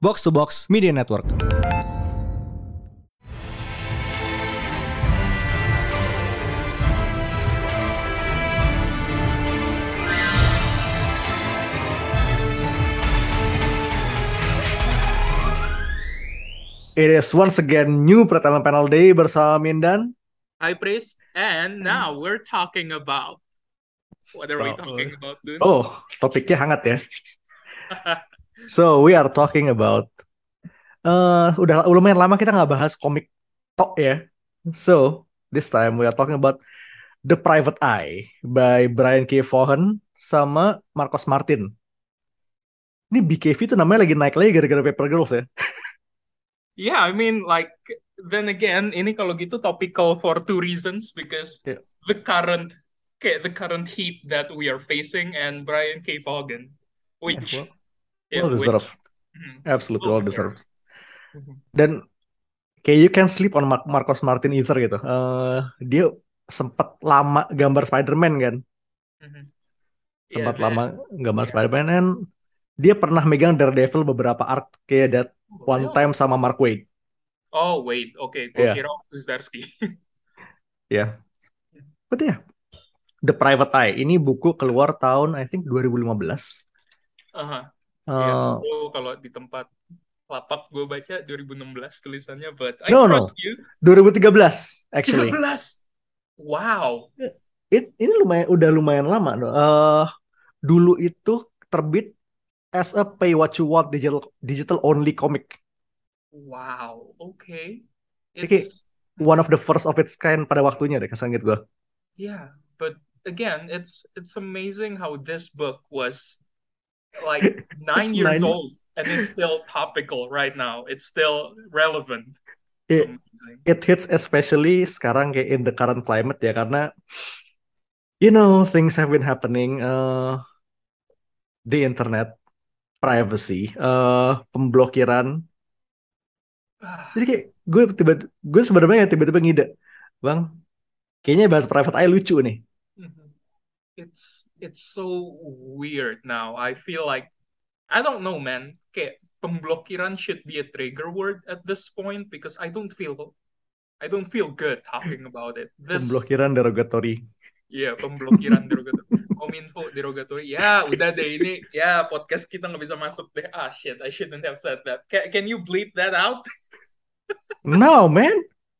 Box to Box Media Network. It is once again new Pertama Panel Day bersama Mindan. Hi, Pris. And now we're talking about. What are we talking about, dude? Oh, topiknya hangat ya. So we are talking about eh udah lumayan lama kita nggak bahas komik tok ya. So this time we are talking about The Private Eye by Brian K. Vaughan sama Marcos Martin. Ini BKV tuh namanya lagi naik lagi gara-gara Paper Girls ya. Yeah, I mean, like, then again, ini kalau gitu topical for two reasons because Yeah. the current, the current heat that we are facing and Brian K. Vaughan, which, well, yeah, well which- deserved. Mhm. Absolutely Well deserved. Mhm. Dan kayak you can sleep on Mar- Marcos Martin either gitu. Eh dia sempat lama gambar Spider-Man kan. Mhm. sempat Yeah, lama gambar Yeah. Spider-Man and dia pernah megang Daredevil beberapa art kayak that man. one time sama Mark Waid Oh, wait, okay, gue Yeah. kira Zdarsky. ya but yeah The Private Eye ini buku keluar tahun I think 2015 Aha. Eh, Ya, itu kalau di tempat lapak gue baca 2016 tulisannya, but I No, no. trust you. 2013 actually 13. Wow. It, ini lumayan udah lumayan lama no. Eh, dulu itu terbit as a pay what you want digital digital only comic Wow. Okay. Oke. It's one of the first of its kind pada waktunya deh kesan gitu gue yeah, but again, it's it's amazing how this book was like nine It's years nine- old and is still topical right now. It's still relevant. It- Amazing. it hits especially sekarang kayak in the current climate ya karena you know things have been happening uh, di internet privacy uh, pemblokiran Ah, jadi kayak gue tiba gue sebenarnya tiba-tiba ngide bang kayaknya bahas private eye lucu nih mhm. It's it's so weird now. I feel like I don't know, man. Kayak pemblokiran should be a trigger word at this point because I don't feel I don't feel good talking about it. This pemblokiran derogatory Iya, pemblokiran derogatori. Kominfo derogatori. Ya, udah deh ini. Ya, podcast kita nggak bisa masuk deh. Ah, shit. I shouldn't have said that. Can, can you bleep that out? no man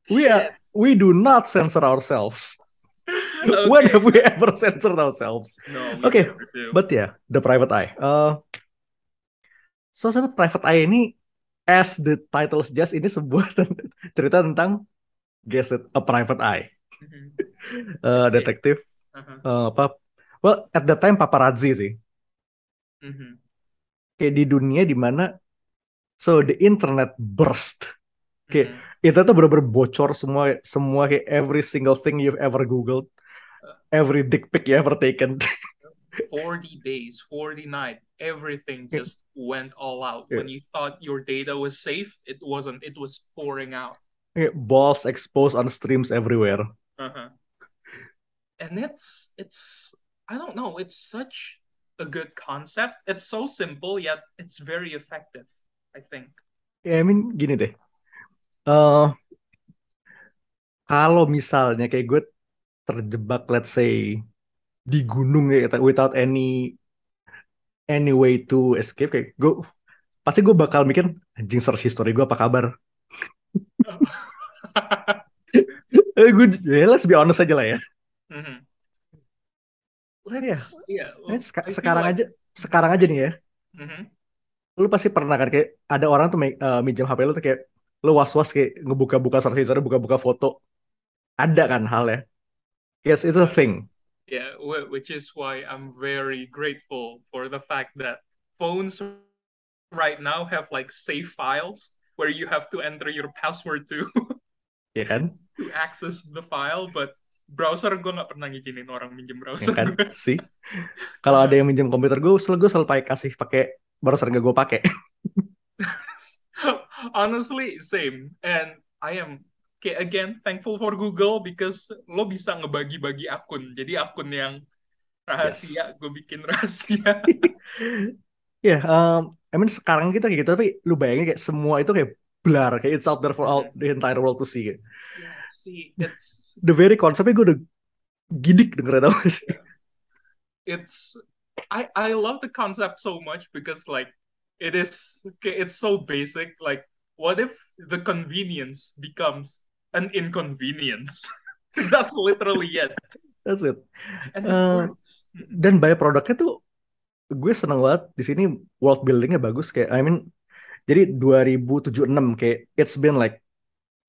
we are we do not censor ourselves when Okay. have we ever censored ourselves No, Okay. But yeah, the private eye. Uh, so sebenarnya private eye ini, as the title suggests, ini sebuah cerita tentang guess it, a private eye, Mhm. uh, Okay. detektif Aha. uh, apa? Well, at that time paparazzi sih. Mhm. Kayak di dunia di mana, so the internet burst. Oke. Mhm. Itu tuh bener-bener bocor semua, semua kayak every single thing you've ever googled, every dick pic you ever taken. 40 days, 40 nights, everything just went all out. Yeah. When you thought your data was safe, it wasn't. It was pouring out. Kayak balls exposed on streams everywhere. Uh-huh. And it's it's I don't know, it's such a good concept. It's so simple yet it's very effective, I think. Yeah, I mean gini deh. eh kalau misalnya kayak gue terjebak, let's say di gunung ya, without any any way to escape, kayak gue pasti gue bakal mikir anjing search history gue apa kabar. Eh, gue ya let's be honest aja lah ya. Mhm. Let's yeah. Ini seka- sekarang like- aja, sekarang aja nih ya. Mhm. Lu pasti pernah kan kayak ada orang tuh eh, minjem HP lu tuh kayak lu was-was kayak ngebuka-buka search history, buka-buka foto. Ada kan halnya. Yes, it's a thing. Yeah, wh- which is why I'm very grateful for the fact that phones right now have like save files where you have to enter your password to Ya kan? to access the file, but browser gue nggak pernah ngizinin orang minjem Ya browser kan? gue. sih. Kalau ada yang minjem komputer gue, selalu gue selalu kasih pakai browser gak gue pakai. Honestly, same. And I am kayak again thankful for Google because lo bisa ngebagi-bagi akun. Jadi akun yang rahasia gue bikin rahasia. Ya, um, I mean sekarang kita kayak gitu, tapi lu bayangin kayak semua itu kayak blur, kayak it's out there for all Mhm. the entire world to see. Yeah, see, it's The very konsepnya gue udah gidik dengerin tau gak sih? yeah, it's I I love the concept so much because like it is okay, it's so basic. Like, what if the convenience becomes an inconvenience? That's literally it, That's it. and it Uh, works. Mhm. dan by produknya tuh gue seneng banget di sini world buildingnya bagus kayak I mean jadi 2076 kayak it's been like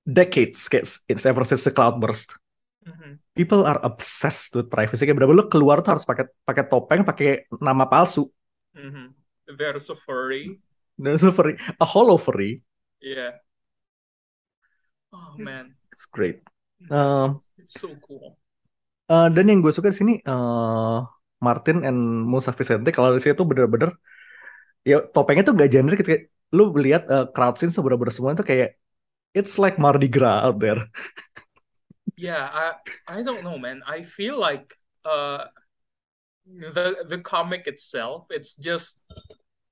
decades kayak it's ever since the cloud burst Mhm. people are obsessed with privacy kayak bener-bener lu keluar tuh harus pakai pakai topeng pakai nama palsu Mhm. There's a furry. there's a furry a hollow furry Yeah. Oh man, it's great. Um, it's so cool. Uh, dan yang gue suka di sini uh, Martin and Musa Vicente kalau di sini tuh bener-bener ya topengnya tuh gak generic gitu. kayak lu lihat uh, crowd scene tuh bener-bener semua tuh kayak it's like Mardi Gras out there Yeah, I I don't know, man. I feel like uh the the comic itself, it's just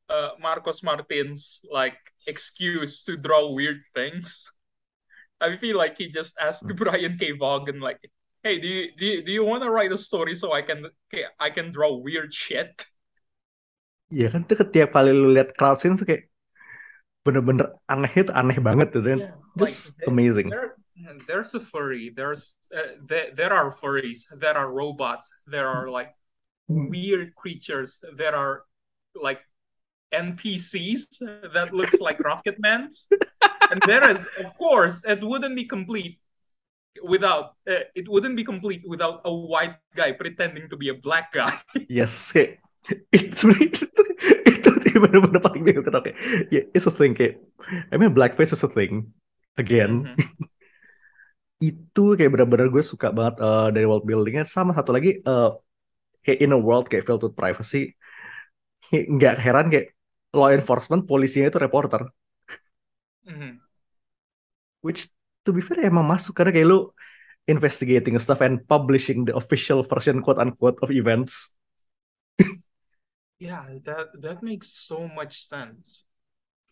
uh Marcos Martin's like excuse to draw weird things. I feel like he just asked Brian K. Vaughan like, "Hey, do you do you, do you want to write a story so I can I can draw weird shit?" Iya kan tuh setiap kali lu lihat crowd scene tuh kayak bener-bener aneh itu aneh banget tuh dan Yeah, like just there, amazing. there there's a furry. There's uh, there, there are furries. There are robots. There are like weird creatures. There are like NPCs that looks like Rocket Mans. And there is, of course, it wouldn't be complete without uh, it wouldn't be complete without a white guy pretending to be a black guy. Yes, kayak itu itu, paling bingung kenapa kayak ya it's a thing kayak I mean blackface is a thing. Again. Mhm. itu kayak bener-bener gue suka banget uh, dari world buildingnya. Sama satu lagi uh, kayak in a world kayak filled with privacy nggak heran kayak law enforcement polisinya itu reporter Mhm. which to be fair emang masuk karena kayak lu investigating stuff and publishing the official version quote unquote of events Yeah, that that makes so much sense.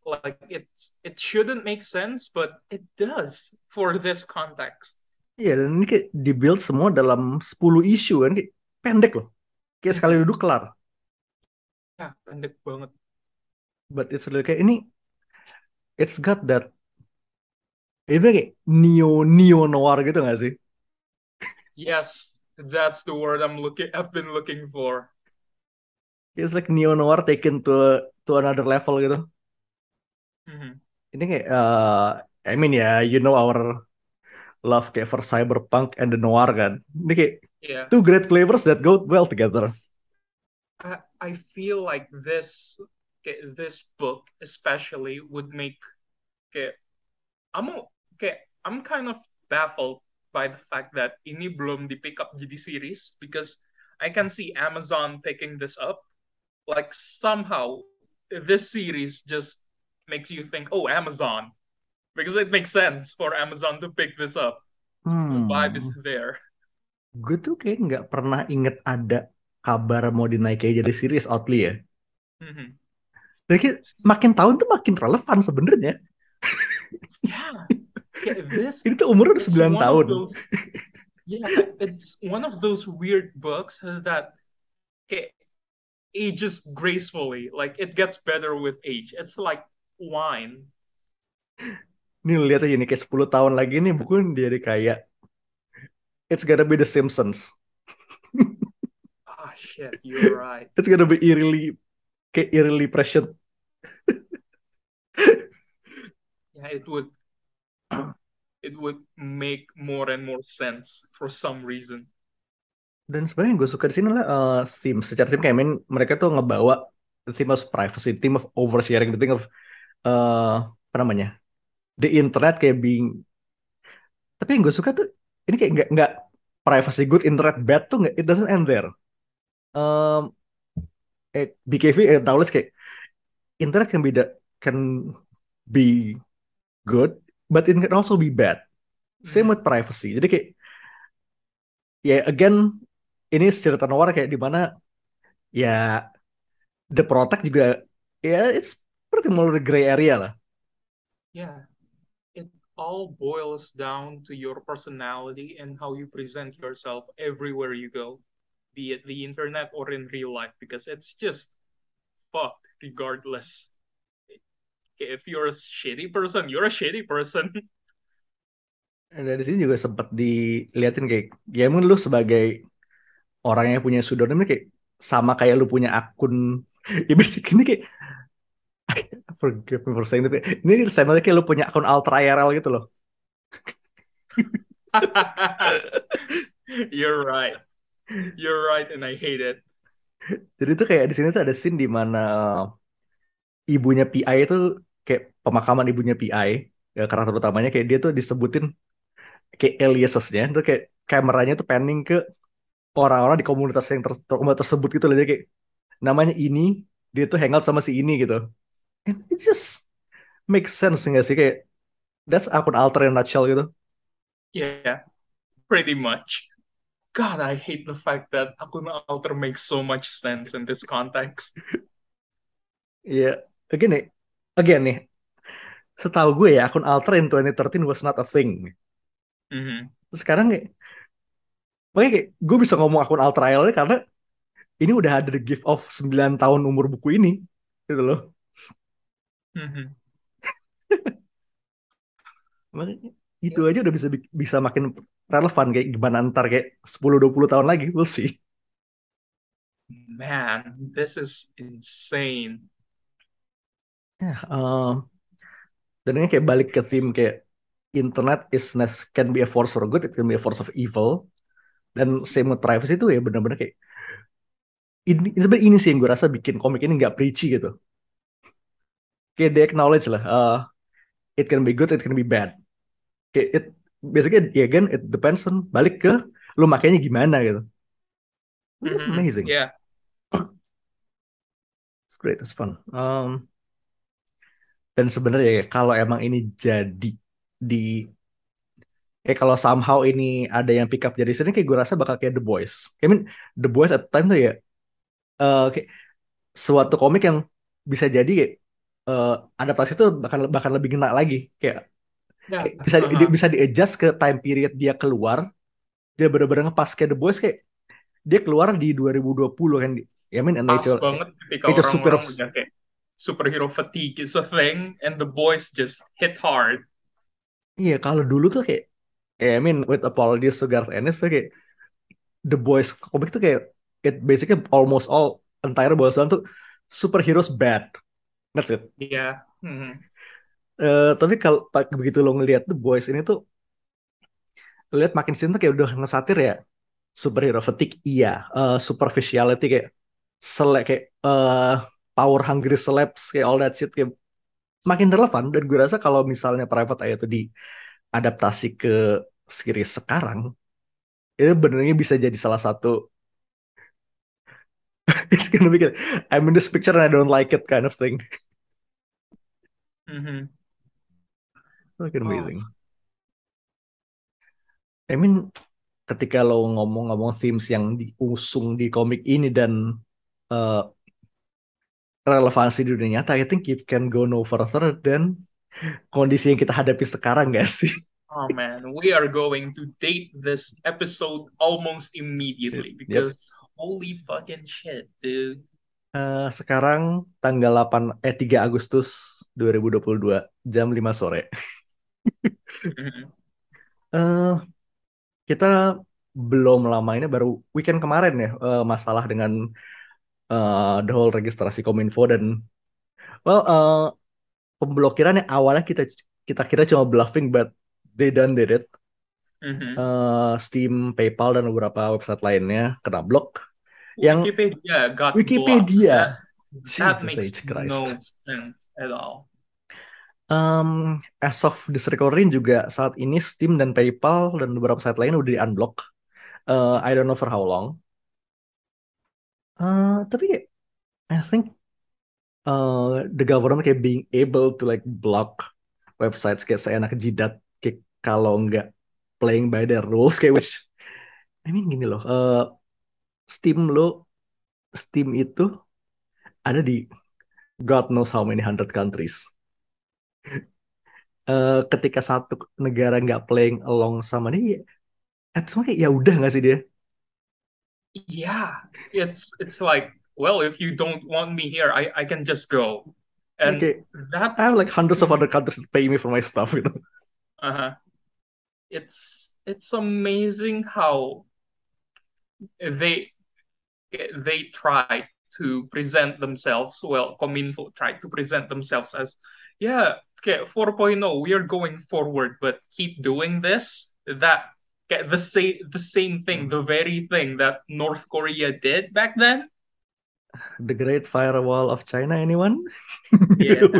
Like it's it shouldn't make sense, but it does for this context. Iya dan ini kayak dibuild semua dalam 10 isu kan kayak pendek loh kayak sekali Mhm. duduk kelar Ya, pendek banget. but it's really kayak ini it's got that itu kayak neo neo noir gitu gak sih Yes, that's the word I'm looking I've been looking for. it's like neo noir taken to to another level gitu Mhm. ini kayak uh, I mean ya you know our love kayak for cyberpunk and the noir kan ini kayak Yeah. two great flavors that go well together I I feel like this this book especially would make okay, I'm okay, I'm kind of baffled by the fact that ini belum di pick up jadi series because I can see Amazon picking this up. Like somehow this series just makes you think, oh, Amazon. Because it makes sense for Amazon to pick this up. The vibe is hmm there. gue tuh kayak nggak pernah inget ada kabar mau dinaikin jadi series Outly ya Mhm. Dan kayak makin tahun tuh makin relevan sebenarnya. Yeah. This Ini tuh umurnya udah it's 9 one of tahun. those yeah, it's one of those weird books that okay, ages gracefully. Like it gets better with age. It's like wine. Nih lihat aja nih kayak 10 tahun lagi nih buku jadi kayak It's gonna be The Simpsons. Ah shit, you're right. It's gonna be eerily kayak eerily prescient. Yeah, it would it would make more and more sense for some reason. Dan sebenarnya yang gue suka di sini lah eh, theme secara theme kayak main mereka tuh ngebawa the theme of privacy, theme of oversharing, the theme of eh apa namanya? The internet kayak being tapi yang gue suka tuh ini kayak nggak nggak privacy good internet bad tuh nggak it doesn't end there. Um, eh, BKV eh, kayak internet can be the, can be good but it can also be bad. Same Mhm. with privacy. Jadi kayak ya again ini cerita noir kayak di mana ya The Protect juga ya it's pretty more the gray area lah. Yeah, it all boils down to your personality and how you present yourself everywhere you go, be it the internet or in real life, because it's just fucked regardless. If you're a shitty person, you're a shitty person. Dan dari sini juga sempat diliatin kayak ya emang lu sebagai orang yang punya pseudonym kayak sama kayak lu punya akun ya basic ini kayak forgive me for saying that. Ini sama kayak lu punya akun Ultra IRL gitu loh. You're right. You're right and I hate it. Jadi itu kayak di sini tuh ada scene di mana ibunya PI itu kayak pemakaman ibunya PI ya, karakter utamanya kayak dia tuh disebutin kayak aliasesnya itu kayak kameranya tuh panning ke orang-orang di komunitas yang ter ter- tersebut gitu loh jadi kayak namanya ini dia tuh hangout sama si ini gitu and it just makes sense nggak sih kayak that's akun alter a nutshell gitu Yeah, pretty much. God, I hate the fact that Akun Alter makes so much sense in this context. Iya, again nih, again nih, setahu gue ya akun alter in 2013 was not a thing. hmm Terus Sekarang kayak, makanya kayak gue bisa ngomong akun alter IRL karena ini udah ada the gift of 9 tahun umur buku ini, gitu loh. hmm Makanya itu aja udah bisa bisa makin relevan kayak gimana ntar kayak 10-20 tahun lagi, we'll see. Man, this is insane. Ya, eh, dan ini kayak balik ke theme kayak internet is can be a force for good, it can be a force of evil. Dan same with privacy itu ya benar-benar kayak ini sebenarnya ini sih yang gue rasa bikin komik ini nggak preachy gitu. Kayak they acknowledge lah, uh, it can be good, it can be bad. Kayak it basically ya again it depends on balik ke lu makainya gimana gitu. Which is Mhm. amazing. Yeah. It's great, it's fun. Um, dan sebenarnya ya kalau emang ini jadi di eh kalau somehow ini ada yang pick up jadi sini kayak gue rasa bakal kayak The Boys. I mean The Boys at the time tuh ya eh, kayak suatu komik yang bisa jadi kayak eh, adaptasi itu bakal bakal lebih kena lagi kayak Yeah. kayak bisa di, bisa di adjust ke time period dia keluar dia bener-bener ngepas kayak The Boys kayak dia keluar di 2020 kan ya I mean Pas nature banget ketika nature super udah kayak superhero fatigue is a thing and the boys just hit hard. iya kalau dulu tuh kayak ya I mean with apologies to Garth Ennis tuh kayak The Boys komik tuh kayak it basically almost all entire down tuh superheroes bad that's it Yeah. Mhm. Eh, tapi kalau begitu lo ngelihat The Boys ini tuh lihat makin sini tuh kayak udah ngesatir ya superhero fatigue iya. Eh, superficiality kayak selek kayak eh, power hungry celebs kayak all that shit kayak makin relevan. Dan gue rasa kalau misalnya Private Eye itu diadaptasi ke series sekarang itu benernya bisa jadi salah satu it's gonna be kayak, I'm in this picture and I don't like it kind of thing. Mhm. Fucking Oh. amazing I mean ketika lo ngomong-ngomong themes yang diusung di komik ini dan eh, relevansi di dunia nyata, I think it can go no further than kondisi yang kita hadapi sekarang gak sih? Oh man, we are going to date this episode almost immediately Yep. because holy fucking shit, dude. Eh, sekarang tanggal 8 eh 3 Agustus 2022 jam 5 sore. Eh, kita belum lama ini baru weekend kemarin ya eh, masalah dengan eh, the whole registrasi Kominfo dan well eh, pemblokiran yang awalnya kita kita kira cuma bluffing but they done did it. Eh, Steam, PayPal dan beberapa website lainnya kena blok. Yang Wikipedia got blocked. Wikipedia, That Jesus makes H Christ. no sense at all. Um, as of this recording juga saat ini Steam dan PayPal dan beberapa site lain udah di unblock. Eh, I don't know for how long. Eh, tapi I think eh, the government kayak being able to like block websites kayak seenak jidat kayak kalau nggak playing by their rules kayak which I mean gini loh. eh, Steam lo Steam itu ada di God knows how many hundred countries. Uh, ketika satu negara nggak playing along sama dia, at kayak ya udah nggak sih dia? Yeah, it's it's like well, if you don't want me here, I I can just go, and okay. that I have like hundreds of other countries that pay me for my stuff, gitu. Uh huh. It's it's amazing how they they try to present themselves. Well, Kominfo tried to present themselves as yeah, 4.0, we are going forward, but keep doing this. That the same the same thing, the very thing that North Korea did back then. The Great Firewall of China, anyone? Yeah.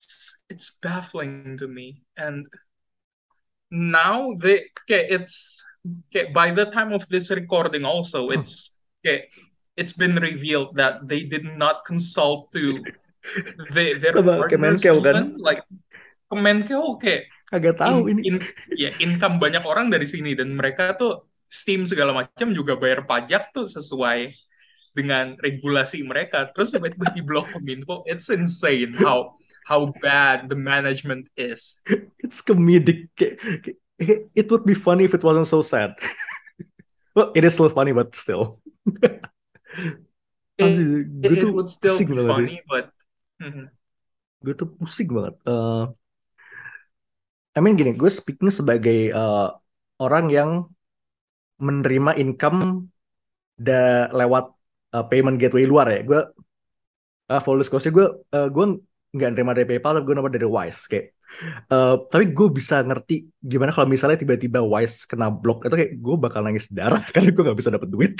it's, it's baffling to me. And now they okay, it's okay, by the time of this recording also it's okay, it's been revealed that they did not consult to the, their Sama Kemenkeu, kan? like Kemenkeu kayak Kagak tahu in, ini. in, ya income banyak orang dari sini dan mereka tuh Steam segala macam juga bayar pajak tuh sesuai dengan regulasi mereka. Terus tiba-tiba di blok Kominfo, it's insane how how bad the management is. It's comedic. It would be funny if it wasn't so sad. well, it is still funny, but still. it, it, it would still be funny, but mm-hmm. gue tuh pusing banget. Uh, I mean gini, gue speaking sebagai uh, orang yang menerima income da lewat uh, payment gateway luar ya. Gue uh, full disclosure gue uh, gue nggak nerima dari PayPal, tapi gue nerima dari Wise kayak. Uh, tapi gue bisa ngerti gimana kalau misalnya tiba-tiba Wise kena blok itu kayak gue bakal nangis darah karena gue nggak bisa dapet duit.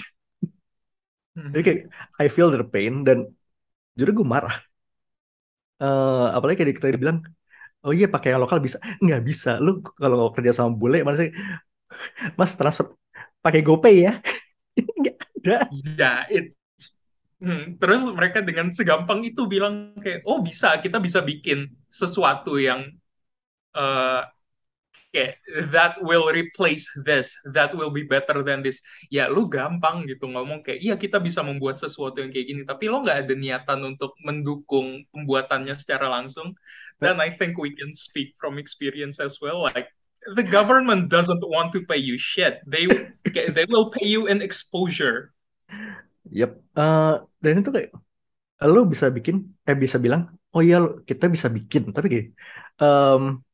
Jadi kayak I feel their pain dan jadi gue marah. Uh, apalagi kayak kita bilang oh iya pakai yang lokal bisa. Nggak bisa. Lu kalau kerja sama bule mana sih mas transfer pakai GoPay ya? Nggak ada. Ya it hmm, terus mereka dengan segampang itu bilang kayak oh bisa kita bisa bikin sesuatu yang uh, kayak that will replace this, that will be better than this. Ya lu gampang gitu ngomong kayak iya kita bisa membuat sesuatu yang kayak gini, tapi lo nggak ada niatan untuk mendukung pembuatannya secara langsung. Then I think we can speak from experience as well. Like the government doesn't want to pay you shit. They they will pay you in exposure. Yep. Uh, dan itu kayak lo bisa bikin, eh bisa bilang, oh iya kita bisa bikin, tapi kayak um,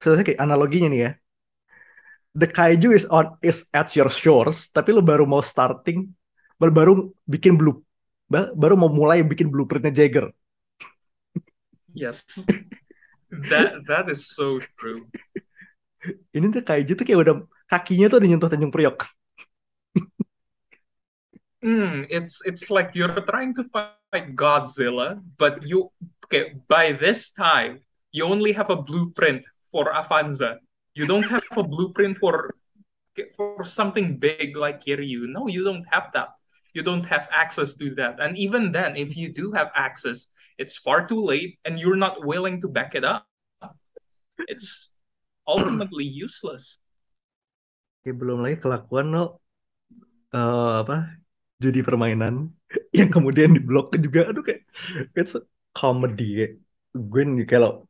Sebenarnya kayak analoginya nih ya. The kaiju is on is at your shores, tapi lo baru mau starting, baru, baru bikin blue, baru mau mulai bikin blueprintnya Jagger. Yes, that that is so true. Ini tuh kaiju tuh kayak udah kakinya tuh udah nyentuh Tanjung Priok. Hmm, it's it's like you're trying to fight Godzilla, but you okay by this time you only have a blueprint for Avanza. You don't have a blueprint for for something big like Kiryu. No, you don't have that. You don't have access to that. And even then, if you do have access, it's far too late and you're not willing to back it up. It's ultimately useless. Ya, belum lagi kelakuan lo uh, apa judi permainan yang kemudian diblok juga aduh kayak it's a comedy gue nih kalau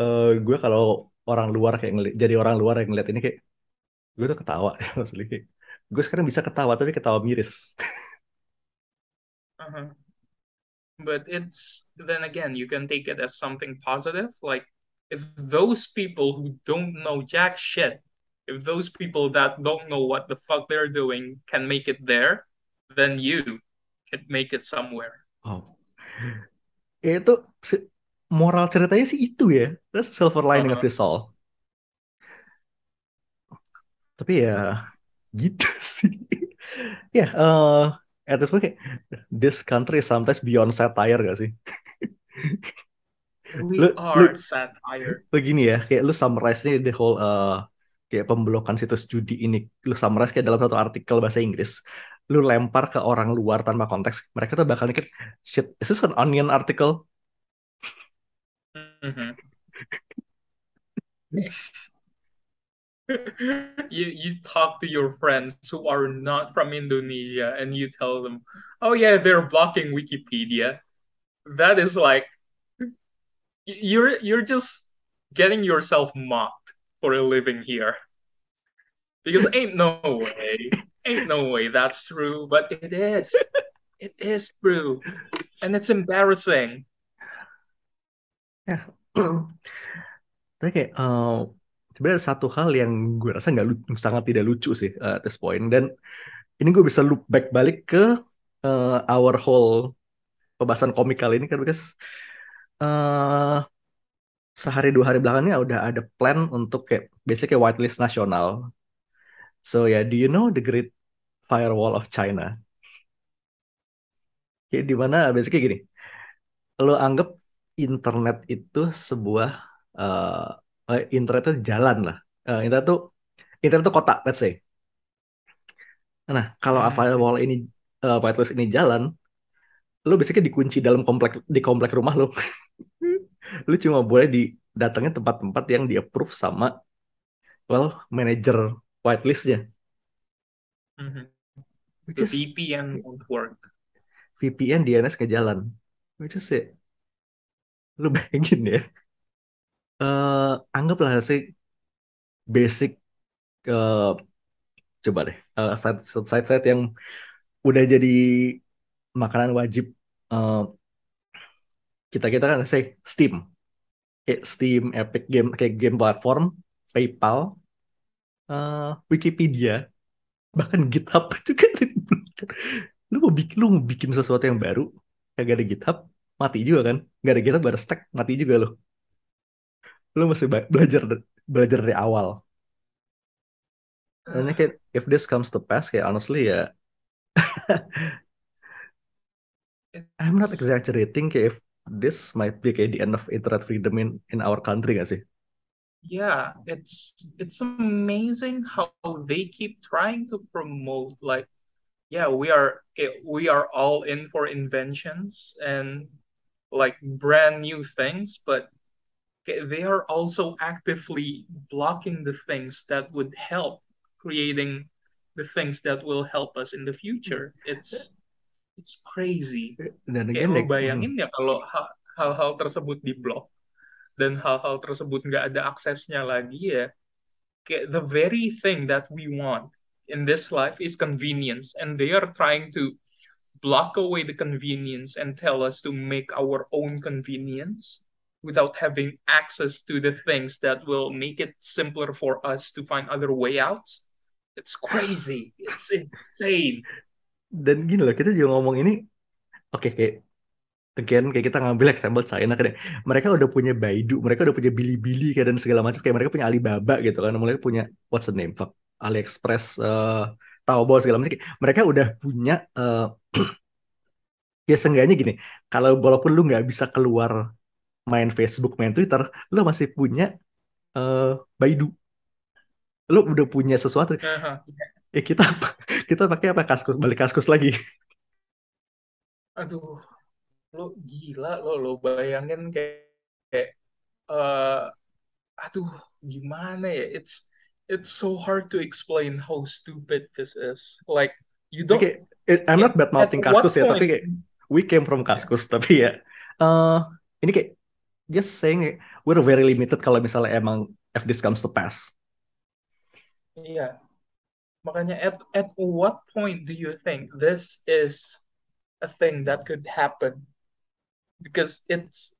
uh, gue kalau orang luar kayak ngeliat, jadi orang luar yang ngeliat ini kayak gue tuh ketawa ya maksudnya kayak gue sekarang bisa ketawa tapi ketawa miris. uh -huh. But it's then again you can take it as something positive. Like if those people who don't know jack shit, if those people that don't know what the fuck they're doing can make it there, then you can make it somewhere. Oh, itu moral ceritanya sih itu ya. That's silver lining uh -huh. of the soul. Tapi ya gitu sih. ya, yeah, uh, at this point this country is sometimes beyond satire gak sih? We lu, are lu, satire. Begini ya, kayak lu summarize nih the whole uh, kayak pemblokan situs judi ini, lu summarize kayak dalam satu artikel bahasa Inggris, lu lempar ke orang luar tanpa konteks, mereka tuh bakal mikir, shit, is this an onion article? Mm-hmm. you you talk to your friends who are not from Indonesia and you tell them, "Oh yeah, they're blocking Wikipedia." that is like you're you're just getting yourself mocked for a living here because ain't no way ain't no way that's true but it is it is true and it's embarrassing ya. Tapi kayak sebenarnya ada satu hal yang gue rasa nggak sangat tidak lucu sih uh, at this point. Dan ini gue bisa loop back balik ke uh, our whole pembahasan komik kali ini kan because uh, sehari dua hari belakangnya udah ada plan untuk kayak biasanya kayak whitelist nasional. So ya do you know the Great Firewall of China? Kayak di mana biasanya gini. Lo anggap internet itu sebuah uh, internet itu jalan lah. Uh, internet itu internet itu kota let's say. Nah kalau Hmm. firewall ini uh, whitelist ini jalan lo biasanya dikunci dalam komplek di komplek rumah lo lu cuma boleh didatengin tempat-tempat yang di approve sama well manager whitelistnya. Which the is VPN won't work. VPN DNS ke jalan. Which is it lu bayangin ya. Eh anggaplah sih basic eh coba deh eh, site site yang udah jadi makanan wajib eh, kita kita kan say Steam. Kayak Steam Epic Game kayak game platform PayPal eh, Wikipedia bahkan GitHub juga sih. Lu mau bikin lu mau bikin sesuatu yang baru kagak ada GitHub mati juga kan? Gak ada gak ada stack mati juga lo lu masih belajar belajar dari awal. Dan ini kayak if this comes to pass kayak honestly ya. I'm not exaggerating kayak if this might be kayak the end of internet freedom in in our country gak sih? Yeah it's it's amazing how they keep trying to promote like yeah we are we are all in for inventions and like brand new things but they are also actively blocking the things that would help creating the things that will help us in the future. It's it's crazy. Dan kayak again lo like, hmm, bayangin ya kalau hal-hal tersebut diblok dan hal-hal tersebut nggak ada aksesnya lagi ya kayak the very thing that we want in this life is convenience and they are trying to block away the convenience and tell us to make our own convenience without having access to the things that will make it simpler for us to find other way out it's crazy it's insane dan gini loh kita juga ngomong ini oke kayak again kayak kita ngambil example China ya. mereka udah punya Baidu mereka udah punya Bilibili kayak dan segala macam kayak mereka punya Alibaba gitu kan mereka punya what's the name fuck AliExpress uh, Taobao segala macam mereka udah punya uh, ya seenggaknya gini kalau walaupun lu nggak bisa keluar main Facebook main Twitter lu masih punya uh, Baidu. Lu udah punya sesuatu. Aha. ya kita kita pakai apa kaskus balik kaskus lagi. Aduh lo gila lo lo bayangin kayak, kayak eh, aduh gimana ya it's it's so hard to explain how stupid this is. Like you don't Okay. it- I'm not bad mouthing kaskus ya tapi kayak we came from kaskus tapi ya eh ini kayak just saying we're very limited kalau misalnya emang if this comes to pass. Iya. Makanya at at what point do you think this is a thing that could happen? Because it's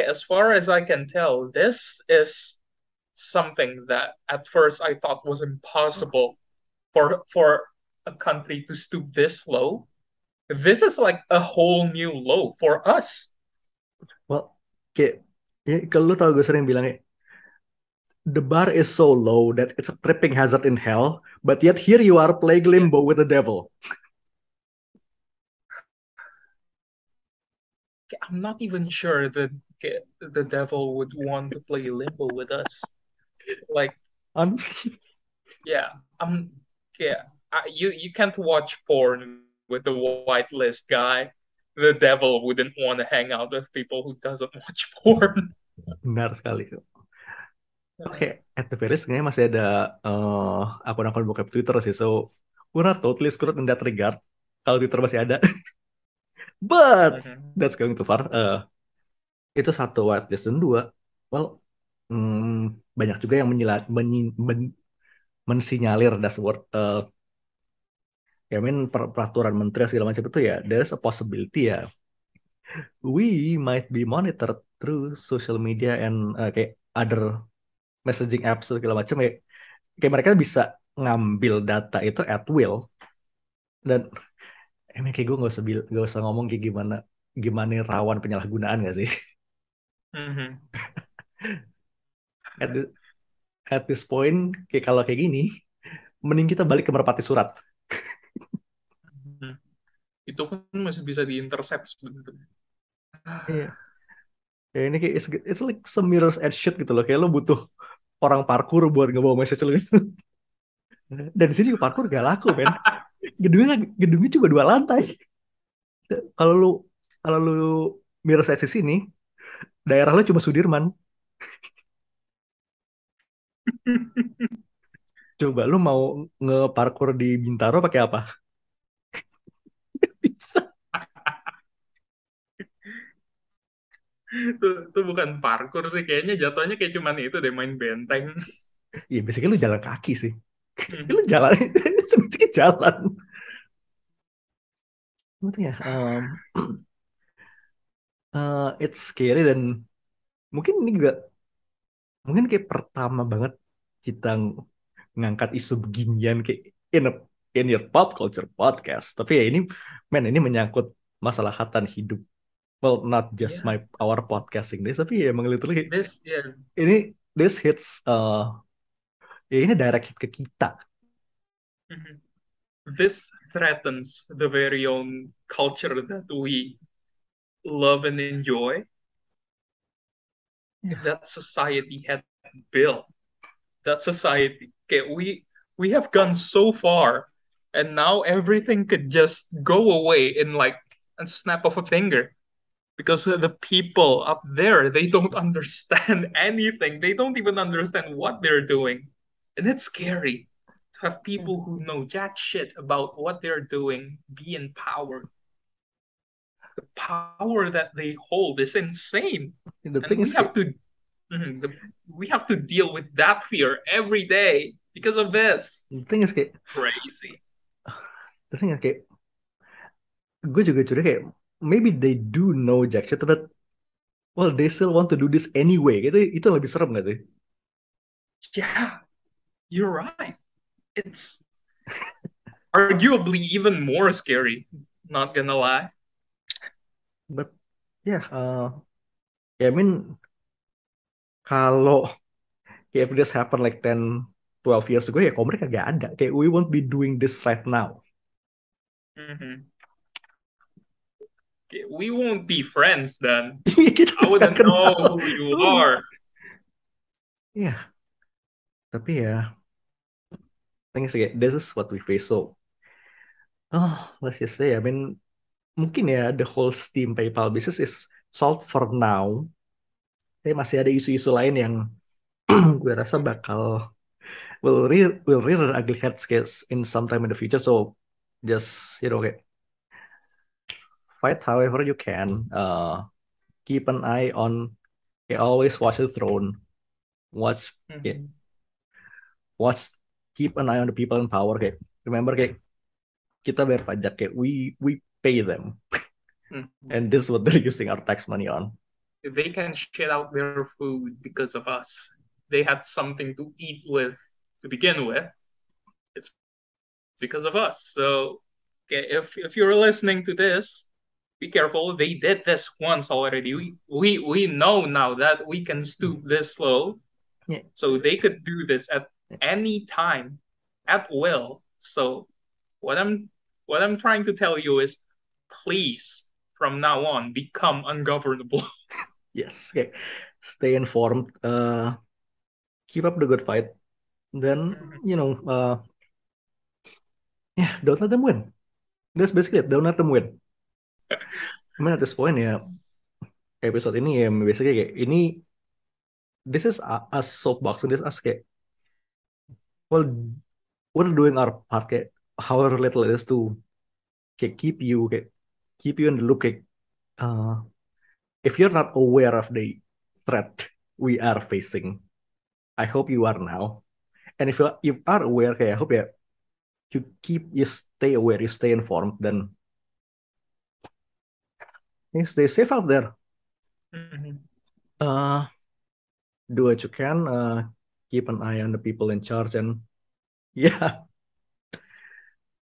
as far as I can tell this is something that at first I thought was impossible for for a country to stoop this low. This is like a whole new low for us. well kayak ya, kalau tau gue sering bilang kayak the bar is so low that it's a tripping hazard in hell but yet here you are playing limbo with the devil I'm not even sure that the devil would want to play limbo with us. Like, honestly yeah, I'm yeah. I, you you can't watch porn with the whitelist guy. The devil wouldn't want to hang out with people who doesn't watch porn. benar sekali Oke, at the very sebenarnya masih ada eh, akun-akun bokep Twitter sih. So, we're not totally screwed in that regard. Kalau Twitter masih ada. but Mhm. that's going too far. Eh, itu satu whitelist dan dua, well, hmm, banyak juga yang menyila, menyi- men- mensinyalir word eh, ya I mean per- peraturan menteri segala macam itu ya there's a possibility ya. We might be monitored through social media and eh, kayak other messaging apps segala macam ya. Kayak mereka bisa ngambil data itu at will. Dan emang kayak gue nggak usah nggak usah ngomong kayak gimana gimana rawan penyalahgunaan gak sih? Mhm. at, the- at this point kayak kalau kayak gini mending kita balik ke merpati surat Mhm. Itu pun masih bisa diintercept sebenarnya. Iya. ya ini kayak it's, it's like some mirror's edge shit gitu loh kayak lo butuh orang parkur buat ngebawa message lo gitu. dan di sini juga parkur gak laku men gedungnya gedungnya cuma dua lantai kalau lu kalau lu mirror's edge di sini daerah lo cuma Sudirman coba lu mau ngeparkur di Bintaro pakai apa bisa Itu, itu bukan parkour sih, kayaknya jatuhnya kayak cuman itu deh main benteng. ya basically lu jalan kaki sih lu Mhm. jalan basically jalan Apa ya um, uh, it's scary dan mungkin ini juga mungkin kayak pertama banget kita ng- ngangkat isu beginian kayak in a, in your pop culture podcast. Tapi ya ini men ini menyangkut masalah hatan hidup. Well not just Yeah. my our podcasting this tapi ya emang literally This, yeah, ini this hits uh, ya ini direct hit ke kita. Mhm. This threatens the very own culture that we love and enjoy, That society had built. That society, okay, we we have gone so far, and now everything could just go away in like a snap of a finger. Because the people up there, they don't understand anything. They don't even understand what they're doing. And it's scary to have people who know jack shit about what they're doing be empowered. The power that they hold is insane. the And thing we is have to Mhm, the- we have to deal with that fear every day because of this. the thing is kayak Crazy. the thing is kayak gue juga curiga kayak maybe they do know jack shit but well they still want to do this anyway gitu itu lebih serem gak sih Yeah, you're right. It's arguably even more scary. Not gonna lie. But yeah uh, ya I mean kalau kayak if this happen like 10 12 years ago ya kok mereka gak ada kayak we won't be doing this right now Mhm. Okay, We won't be friends then. kita I wouldn't know who you are. ya tapi ya thing is this is what we face so oh let's just say I mean mungkin ya the whole Steam PayPal business is solved for now. Tapi masih ada isu-isu lain yang gue rasa bakal will rear will rear ugly heads case in some time in the future. So just you know kayak fight however you can. Uh keep an eye on kayak always watch the throne. Watch kayak Mhm. watch keep an eye on the people in power kayak remember kayak kita bayar pajak kayak we we pay them Mhm. and this is what they're using our tax money on They can shit out their food because of us. They had something to eat with to begin with. It's because of us. So, okay, if if you're listening to this, be careful. They did this once already. We we we know now that we can stoop this low. Yeah. So they could do this at any time, at will. So what I'm what I'm trying to tell you is, please, from now on, become ungovernable. yes kayak stay informed. Uh keep up the good fight. Then you know uh yeah don't let them win. That's basically it. Don't let them win. I mean at this point ya episode ini ya basically kayak ini this is a- us soapbox. This is us kayak well we're doing our part kayak however little it is to kayak keep you kayak keep you in the look. Uh, if you're not aware of the threat we are facing, I hope you are now. And if you are, you are aware, kayak I hope ya you keep you stay aware, you stay informed, then you stay safe out there. Mhm. Uh, do what you can. Uh, keep an eye on the people in charge, and yeah, I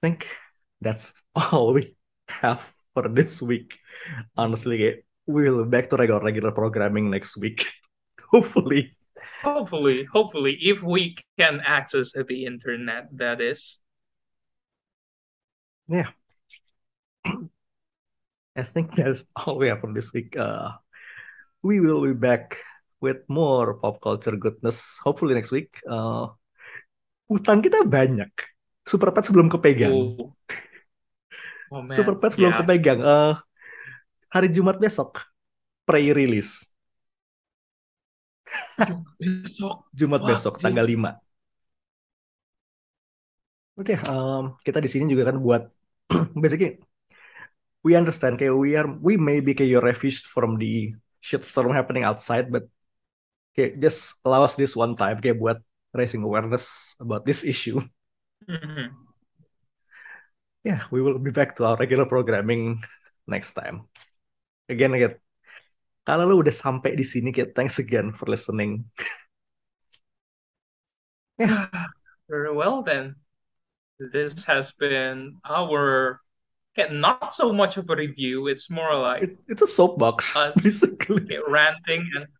think that's all we have for this week. Honestly, kayak, we'll back to regular regular programming next week. Hopefully. Hopefully, hopefully, if we can access the internet, that is. Yeah. I think that's all we have for this week. Uh, we will be back with more pop culture goodness. Hopefully next week. Uh, utang kita banyak. Super Pets belum kepegang. Oh, oh man. Super Pets belum Yeah. kepegang. Eh, hari Jumat besok pre-release. Besok. Jumat Fuck, besok tanggal 5. Oke, um, kita di sini juga kan buat basically we understand kayak we are we may be kayak your refuge from the shitstorm happening outside but kayak just allow us this one time kayak buat raising awareness about this issue. Mhm. Yeah, we will be back to our regular programming next time. Again, kayak kalau lu udah sampai di sini kayak thanks again for listening. Yeah. Very well then. This has been our okay, not so much of a review. It's more like It, it's a soapbox Us. basically. ranting and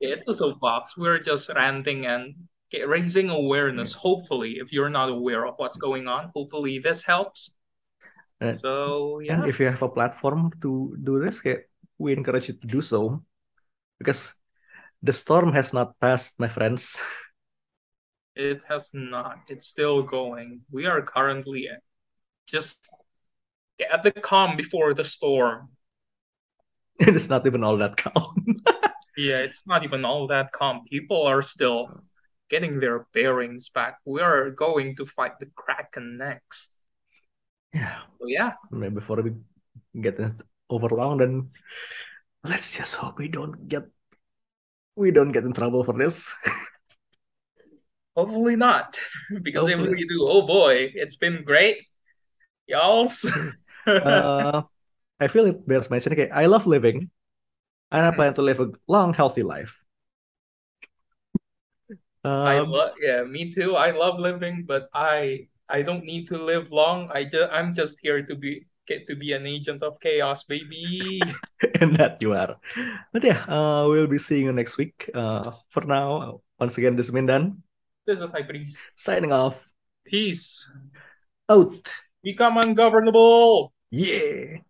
yeah, it's a soapbox. We're just ranting and raising awareness. Hopefully, if you're not aware of what's going on, hopefully this helps. Uh, So And yeah, if you have a platform to do this, we encourage you to do so. Because the storm has not passed, my friends. it has not. It's still going. We are currently just at the calm before the storm. It is not even all that calm. Yeah, it's not even all that calm. People are still getting their bearings back. We are going to fight the Kraken next. Yeah, So yeah, maybe before we get overlong, then let's just hope we don't get we don't get in trouble for this. hopefully not. Because if we do, oh boy, it's been great. Y'all. uh, I feel it bears mentioning. Okay, I love living, and I plan to live a long, healthy life. I Um, love yeah, me too. I love living, but I I don't need to live long. I just I'm just here to be get to be an agent of chaos, baby. and that you are. But yeah, uh, we'll be seeing you next week. Uh, for now, once again, this is Mindan This is High Priest. signing off. Peace. Out. Become ungovernable. Yeah.